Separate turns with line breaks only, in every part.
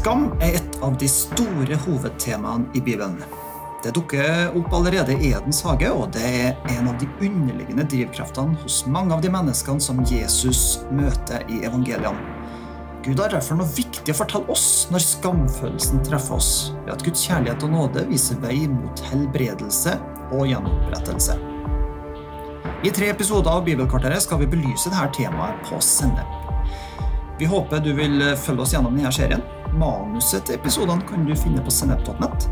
Skam er et av de store hovedtemaene i Bibelen. Det dukker opp allerede i Edens hage, og det er en av de underliggende drivkreftene hos mange av de menneskene som Jesus møter i evangeliene. Gud har derfor noe viktig å fortelle oss når skamfølelsen treffer oss, ved at Guds kjærlighet og nåde viser vei mot helbredelse og gjenopprettelse. I tre episoder av Bibelkvarteret skal vi belyse dette temaet på sende. Vi håper du vil følge oss gjennom denne serien. Manuset til episodene kan du finne på sennep.nett.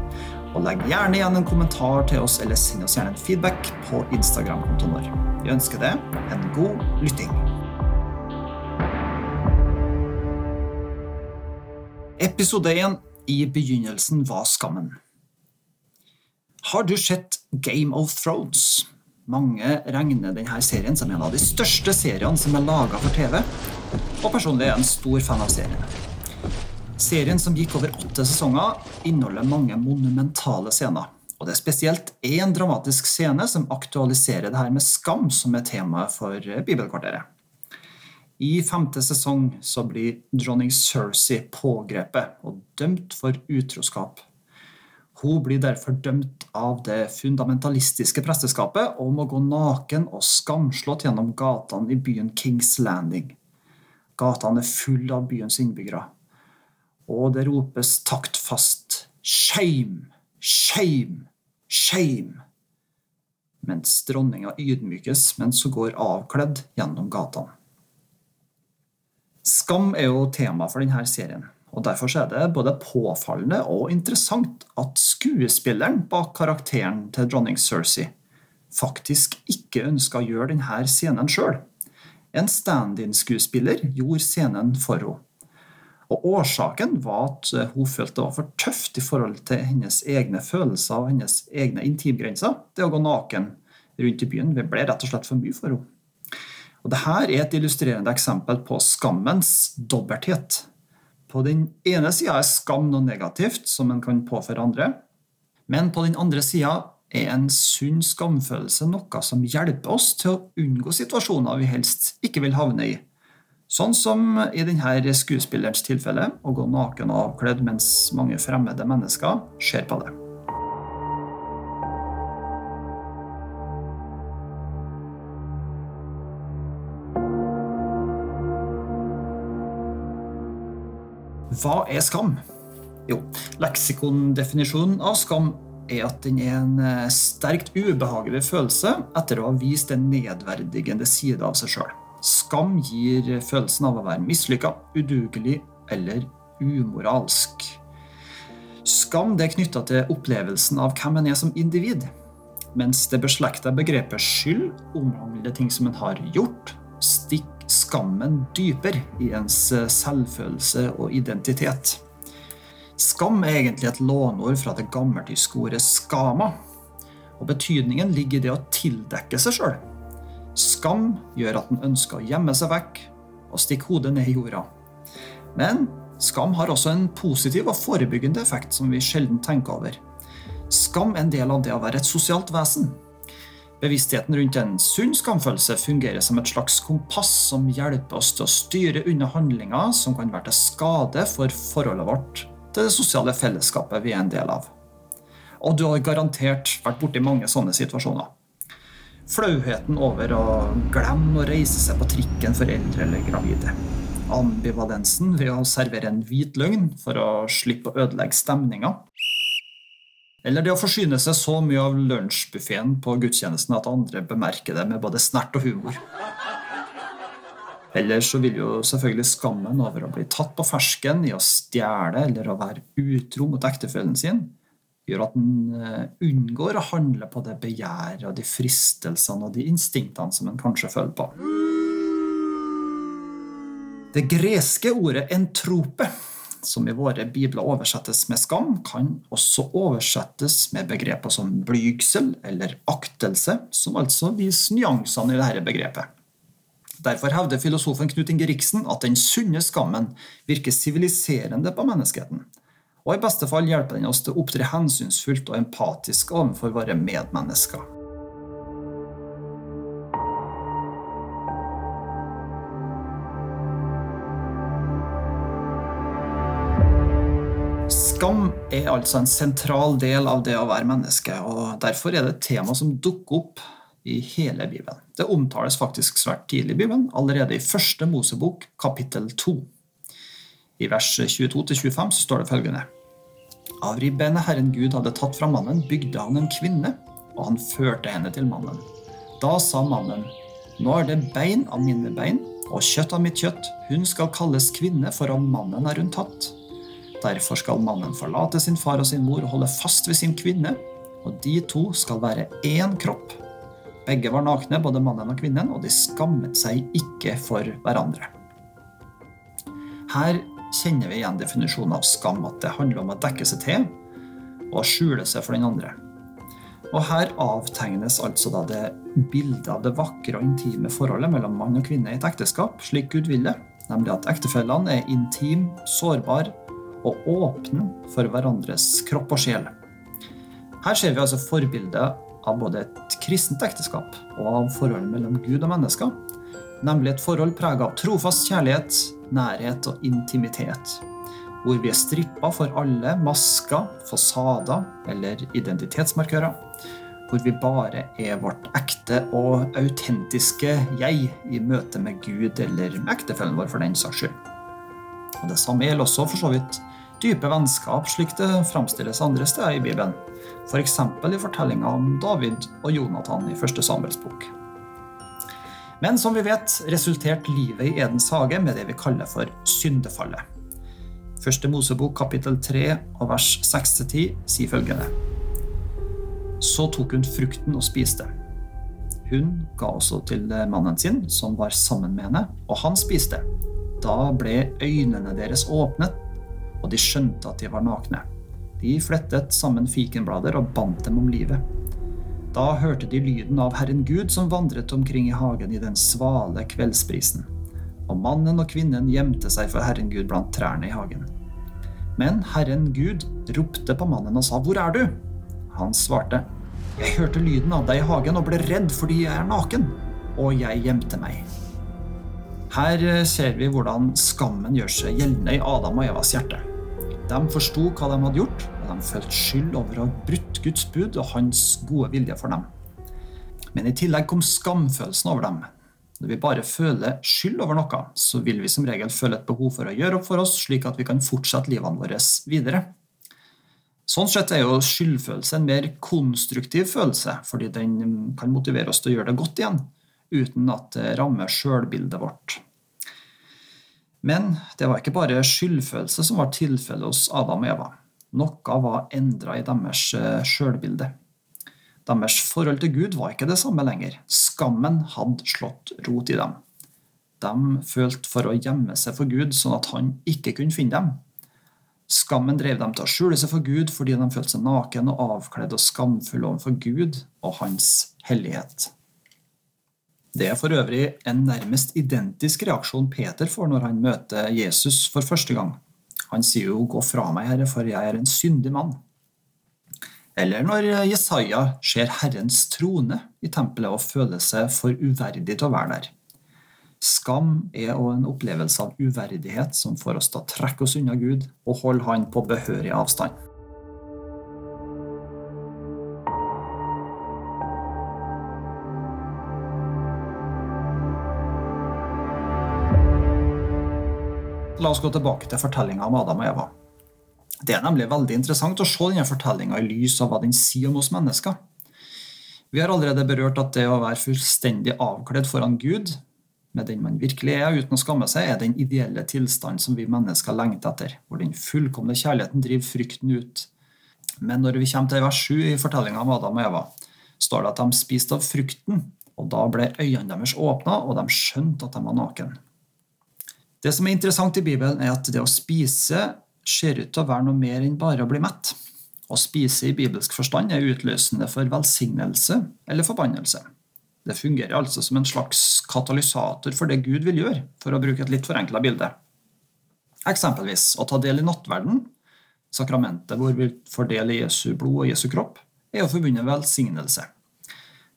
Og legg gjerne igjen en kommentar til oss, eller send oss gjerne en feedback på Instagram-kontoen vår. Vi ønsker deg en god lytting. Episode 1 I begynnelsen var skammen. Har du sett Game of Thrones? Mange regner denne serien som en av de største seriene som er laga for TV, og personlig er jeg en stor fan av serien. Serien som gikk over åtte sesonger, inneholder mange monumentale scener. Og det er spesielt én dramatisk scene som aktualiserer det her med skam, som er temaet for Bibelkvarteret. I femte sesong så blir dronning Cersei pågrepet og dømt for utroskap. Hun blir derfor dømt av det fundamentalistiske presteskapet om å gå naken og skamslått gjennom gatene i byen Kings Landing. Gatene er fulle av byens innbyggere og det ropes taktfast shame, shame, shame, mens dronninga ydmykes mens hun går avkledd gjennom gatene. Skam er jo tema for denne serien, og derfor er det både påfallende og interessant at skuespilleren bak karakteren til dronning Cersei faktisk ikke ønska å gjøre denne scenen sjøl. En stand-in-skuespiller gjorde scenen for henne. Og Årsaken var at eh, hun følte det var for tøft i forhold til hennes egne følelser og hennes egne intimgrenser. Det å gå naken rundt i byen det ble rett og slett for mye for henne. Og Dette er et illustrerende eksempel på skammens dobbelthet. På den ene sida er skam noe negativt som en kan påføre andre. Men på den andre sida er en sunn skamfølelse noe som hjelper oss til å unngå situasjoner vi helst ikke vil havne i. Sånn som i denne skuespillerens tilfelle, å gå naken og avkledd mens mange fremmede mennesker ser på det. Hva er skam? Jo, leksikondefinisjonen av skam er at den er en eh, sterkt ubehagelig følelse etter å ha vist en nedverdigende side av seg sjøl. Skam gir følelsen av å være mislykka, udugelig eller umoralsk. Skam det er knytta til opplevelsen av hvem en er som individ, mens det beslekta begrepet skyld omhandler ting som en har gjort, stikker skammen dypere i ens selvfølelse og identitet. Skam er egentlig et låneord fra det gammeltyske ordet skama, og betydningen ligger i det å tildekke seg sjøl. Skam gjør at en ønsker å gjemme seg vekk og stikke hodet ned i jorda. Men skam har også en positiv og forebyggende effekt som vi sjelden tenker over. Skam er en del av det å være et sosialt vesen. Bevisstheten rundt en sunn skamfølelse fungerer som et slags kompass som hjelper oss til å styre unna handlinger som kan være til skade for forholdet vårt til det sosiale fellesskapet vi er en del av. Og du har garantert vært borti mange sånne situasjoner. Flauheten over å glemme å reise seg på trikken for eldre eller gravide. Ambivalensen ved å servere en hvit løgn for å slippe å ødelegge stemninga. Eller det å forsyne seg så mye av lunsjbuffeen på gudstjenesten at andre bemerker det med både snert og humor. Eller så vil jo selvfølgelig skammen over å bli tatt på fersken i å stjele eller å være utro mot ektefellen sin gjør at en eh, unngår å handle på det begjæret og de fristelsene og de instinktene som en kanskje føler på. Det greske ordet 'entrope', som i våre bibler oversettes med skam, kan også oversettes med begreper som blygsel eller aktelse, som altså viser nyansene i dette begrepet. Derfor hevder filosofen Knut Inge Riksen at den sunne skammen virker siviliserende på menneskeheten og i beste fall hjelper den oss til å opptre hensynsfullt og empatisk overfor våre medmennesker. Skam er altså en sentral del av det å være menneske, og derfor er det et tema som dukker opp i hele Bibelen. Det omtales faktisk svært tidlig i Bibelen, allerede i første Mosebok, kapittel 2. I vers 22-25 så står det følgende. Av ribbenet Herren Gud hadde tatt fra mannen, bygde han en kvinne, og han førte henne til mannen. Da sa mannen, nå er det bein av mine bein og kjøtt av mitt kjøtt. Hun skal kalles kvinne, for av mannen er hun tatt. Derfor skal mannen forlate sin far og sin mor og holde fast ved sin kvinne, og de to skal være én kropp. Begge var nakne, både mannen og kvinnen, og de skammet seg ikke for hverandre. Her kjenner vi igjen definisjonen av skam, at det handler om å dekke seg til og skjule seg for den andre. Og her avtegnes altså da det bildet av det vakre og intime forholdet mellom mann og kvinne i et ekteskap, slik Gud vil det, nemlig at ektefellene er intim, sårbare og åpne for hverandres kropp og sjel. Her ser vi altså forbildet av både et kristent ekteskap og av forholdet mellom Gud og mennesker, nemlig et forhold prega av trofast kjærlighet, nærhet og intimitet hvor vi er strippa for alle masker, fasader eller identitetsmarkører. Hvor vi bare er vårt ekte og autentiske jeg i møte med Gud eller med ektefellen vår, for den saks skyld. Og Det samme gjelder også for så vidt dype vennskap, slik det framstilles andre steder i Bibelen. F.eks. For i fortellinga om David og Jonathan i første Samuels bok. Men som vi vet, resulterte livet i Edens hage med det vi kaller for syndefallet. Første Mosebok kapittel 3 og vers 6-10 sier følgende. Så tok hun frukten og spiste. Hun ga også til mannen sin, som var sammen med henne, og han spiste. Da ble øynene deres åpnet, og de skjønte at de var nakne. De flettet sammen fikenblader og bandt dem om livet. Da hørte de lyden av Herren Gud som vandret omkring i hagen i den svale kveldsprisen og mannen og kvinnen gjemte seg for Herren Gud blant trærne i hagen. Men Herren Gud ropte på mannen og sa, 'Hvor er du?' Han svarte, 'Jeg hørte lyden av deg i hagen og ble redd fordi jeg er naken, og jeg gjemte meg.' Her eh, ser vi hvordan skammen gjør seg gjeldende i Adam og Evas hjerte. De forsto hva de hadde gjort, de skyld over å ha brutt Guds bud og hans gode vilje for dem. Men i tillegg kom skamfølelsen over dem, når vi bare føler skyld over noe, så vil vi som regel føle et behov for å gjøre opp for oss, slik at vi kan fortsette livene våre videre. Sånn sett er jo skyldfølelse en mer konstruktiv følelse, fordi den kan motivere oss til å gjøre det godt igjen, uten at det rammer sjølbildet vårt. Men det var ikke bare skyldfølelse som var tilfellet hos Adam og Eva. Noe var endra i deres eh, sjølbilde. Deres forhold til Gud var ikke det samme lenger. Skammen hadde slått rot i dem. De følte for å gjemme seg for Gud, sånn at han ikke kunne finne dem. Skammen drev dem til å skjule seg for Gud fordi de følte seg naken og avkledd og skamfulle overfor Gud og hans hellighet. Det er for øvrig en nærmest identisk reaksjon Peter får når han møter Jesus for første gang. Han sier jo 'Gå fra meg, Herre, for jeg er en syndig mann'. Eller når Jesaja ser Herrens trone i tempelet og føler seg for uverdig til å være der. Skam er òg en opplevelse av uverdighet som får oss til å trekke oss unna Gud og holde Han på behørig avstand. La oss gå tilbake til fortellinga om Adam og Eva. Det er nemlig veldig interessant å se denne fortellinga i lys av hva den sier om oss mennesker. Vi har allerede berørt at det å være fullstendig avkledd foran Gud, med den man virkelig er, uten å skamme seg, er den ideelle tilstand som vi mennesker lengter etter, hvor den fullkomne kjærligheten driver frykten ut. Men når vi kommer til vers 7 i fortellinga om Adam og Eva, står det at de spiste av frukten, og da ble øynene deres åpna, og de skjønte at de var naken. Det som er interessant i Bibelen, er at det å spise ser ut til å være noe mer enn bare å bli mett. Å spise i bibelsk forstand er utløsende for velsignelse eller forbannelse. Det fungerer altså som en slags katalysator for det Gud vil gjøre, for å bruke et litt forenkla bilde. Eksempelvis å ta del i nattverden, sakramentet hvor vi får Jesu blod og Jesu kropp, er jo forbundet velsignelse.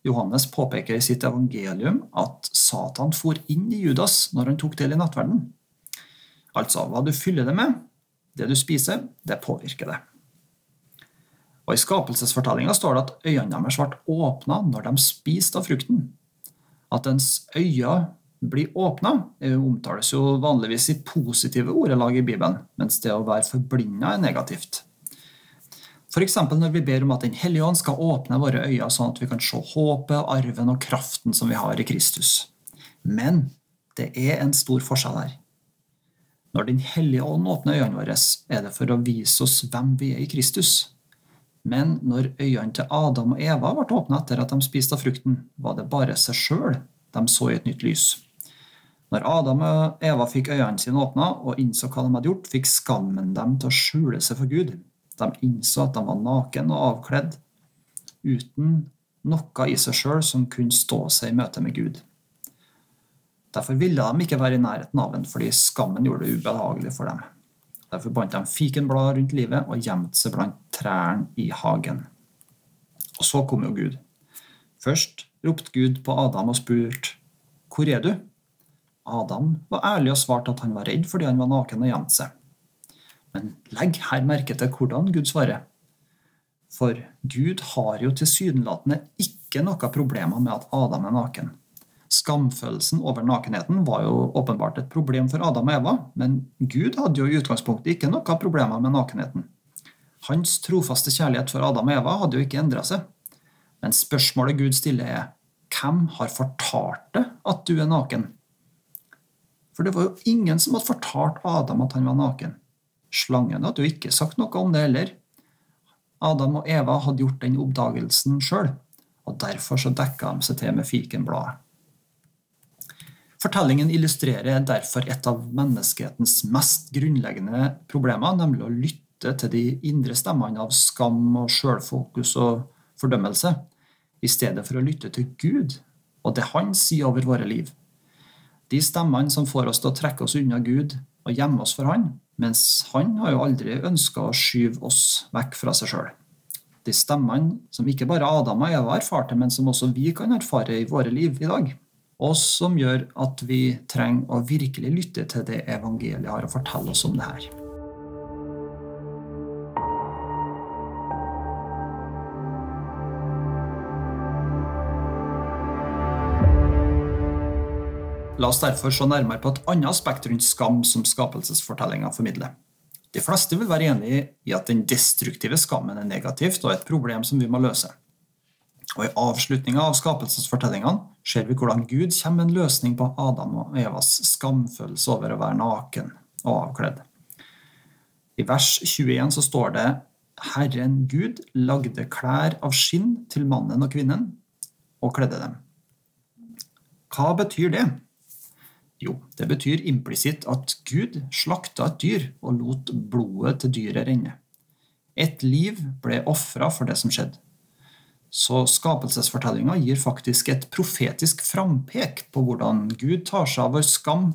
Johannes påpeker i sitt evangelium at Satan for inn i Judas når han tok del i nattverden. Altså, hva du fyller det med, Det du spiser, det påvirker det. Og I skapelsesfortellinga står det at øynene deres ble åpna når de spiste av frukten. At ens øyne blir åpna, omtales jo vanligvis i positive ordelag i Bibelen, mens det å være forblinda er negativt. F.eks. når vi ber om at Den hellige ånd skal åpne våre øyne, sånn at vi kan se håpet, arven og kraften som vi har i Kristus. Men det er en stor forskjell her. Når Den hellige ånd åpner øynene våre, er det for å vise oss hvem vi er i Kristus. Men når øynene til Adam og Eva ble åpna etter at de spiste av frukten, var det bare seg sjøl de så i et nytt lys. Når Adam og Eva fikk øynene sine åpna og innså hva de hadde gjort, fikk skammen dem til å skjule seg for Gud. De innså at de var naken og avkledd, uten noe i seg sjøl som kunne stå seg i møte med Gud. Derfor ville de ikke være i nærheten av ham, fordi skammen gjorde det ubehagelig for dem. Derfor bandt de fikenblad rundt livet og gjemte seg blant trærne i hagen. Og så kom jo Gud. Først ropte Gud på Adam og spurte, 'Hvor er du?' Adam var ærlig og svarte at han var redd fordi han var naken og gjemte seg. Men legg her merke til hvordan Gud svarer. For Gud har jo tilsynelatende ikke noe problemer med at Adam er naken. Skamfølelsen over nakenheten var jo åpenbart et problem for Adam og Eva, men Gud hadde jo i utgangspunktet ikke noe problemer med nakenheten. Hans trofaste kjærlighet for Adam og Eva hadde jo ikke endra seg. Men spørsmålet Gud stiller, er hvem har fortalt deg at du er naken? For det var jo ingen som hadde fortalt Adam at han var naken. Slangen hadde jo ikke sagt noe om det heller. Adam og Eva hadde gjort den oppdagelsen sjøl, og derfor så dekka de seg til med fikenbladet. Fortellingen illustrerer derfor et av menneskehetens mest grunnleggende problemer, nemlig å lytte til de indre stemmene av skam og sjølfokus og fordømmelse, i stedet for å lytte til Gud og det Han sier over våre liv. De stemmene som får oss til å trekke oss unna Gud og gjemme oss for Han, mens Han har jo aldri ønska å skyve oss vekk fra seg sjøl. De stemmene som ikke bare Adam og Eva erfarte, men som også vi kan erfare i våre liv i dag og som gjør at vi trenger å virkelig lytte til det evangeliet har å fortelle oss om det her. La oss derfor se nærmere på et annet aspekt rundt skam som skapelsesfortellinga formidler. De fleste vil være enig i at den destruktive skammen er negativt og et problem som vi må løse. Og I avslutninga av skapelsesfortellingene ser vi hvordan Gud kommer med en løsning på Adam og Evas skamfølelse over å være naken og avkledd. I vers 21 så står det Herren Gud lagde klær av skinn til mannen og kvinnen og kledde dem. Hva betyr det? Jo, det betyr implisitt at Gud slakta et dyr og lot blodet til dyret renne. Et liv ble ofra for det som skjedde. Så skapelsesfortellinga gir faktisk et profetisk frampek på hvordan Gud tar seg av vår skam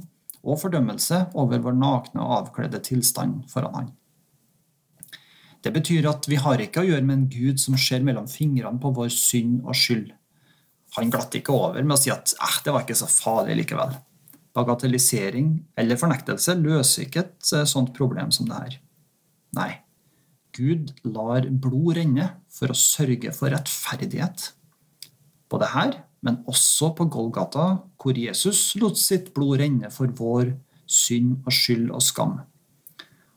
og fordømmelse over vår nakne og avkledde tilstand foran Han. Det betyr at vi har ikke å gjøre med en Gud som ser mellom fingrene på vår synd og skyld. Han glatt ikke over med å si at eh, det var ikke så farlig likevel. Bagatellisering eller fornektelse løser ikke et eh, sånt problem som det her. Nei, Gud lar blod renne for å sørge for rettferdighet. Både her, men også på Golgata, hvor Jesus lot sitt blod renne for vår synd og skyld og skam.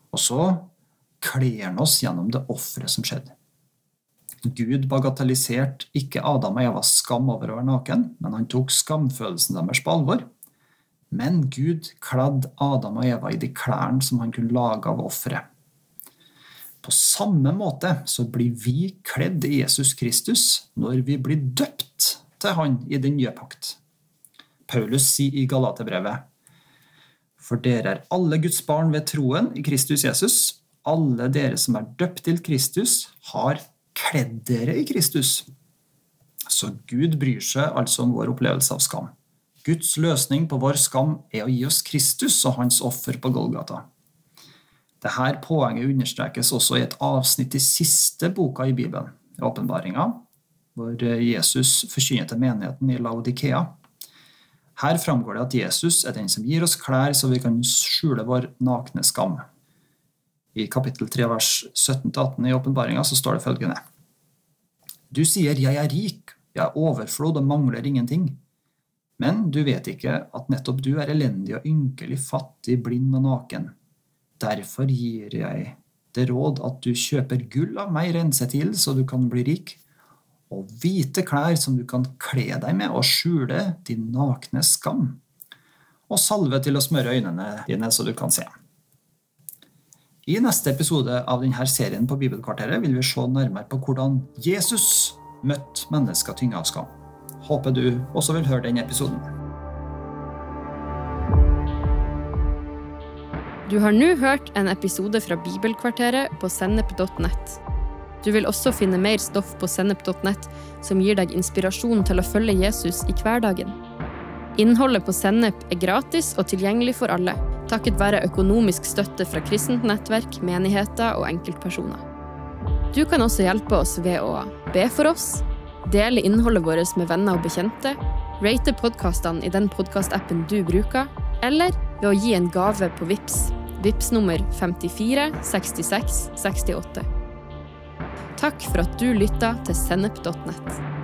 Og så kler han oss gjennom det offeret som skjedde. Gud bagatelliserte ikke Adam og Evas skam over å være naken, men han tok skamfølelsen deres på alvor. Men Gud kledde Adam og Eva i de klærne som han kunne lage av offeret. På samme måte så blir vi kledd i Jesus Kristus når vi blir døpt til Han i den nye pakt. Paulus sier i Galaterbrevet For dere er alle Guds barn ved troen i Kristus Jesus. Alle dere som er døpt til Kristus, har kledd dere i Kristus. Så Gud bryr seg altså om vår opplevelse av skam. Guds løsning på vår skam er å gi oss Kristus og hans offer på Golgata. Dette poenget understrekes også i et avsnitt i siste boka i Bibelen, åpenbaringa, hvor Jesus forkynner til menigheten i Laudikea. Her framgår det at Jesus er den som gir oss klær så vi kan skjule vår nakne skam. I kapittel 3 vers 17-18 i åpenbaringa står det følgende. Du sier 'jeg er rik, jeg er overflod og mangler ingenting'. Men du vet ikke at nettopp du er elendig og ynkelig, fattig, blind og naken. Derfor gir jeg det råd at du kjøper gull av meg renset til, så du kan bli rik, og hvite klær som du kan kle deg med og skjule din nakne skam, og salve til å smøre øynene dine så du kan se. I neste episode av denne serien på Bibelkvarteret vil vi se nærmere på hvordan Jesus møtte mennesker tynga av skam. Håper du også vil høre den episoden.
Du har nå hørt en episode fra Bibelkvarteret på sennep.nett. Du vil også finne mer stoff på sennep.nett som gir deg inspirasjon til å følge Jesus i hverdagen. Innholdet på Sennep er gratis og tilgjengelig for alle, takket være økonomisk støtte fra kristent nettverk, menigheter og enkeltpersoner. Du kan også hjelpe oss ved å be for oss, dele innholdet vårt med venner og bekjente, rate podkastene i den podkastappen du bruker, eller ved å gi en gave på VIPS, VIPS nummer 54 66 68. Takk for at du lytta til sennep.nett.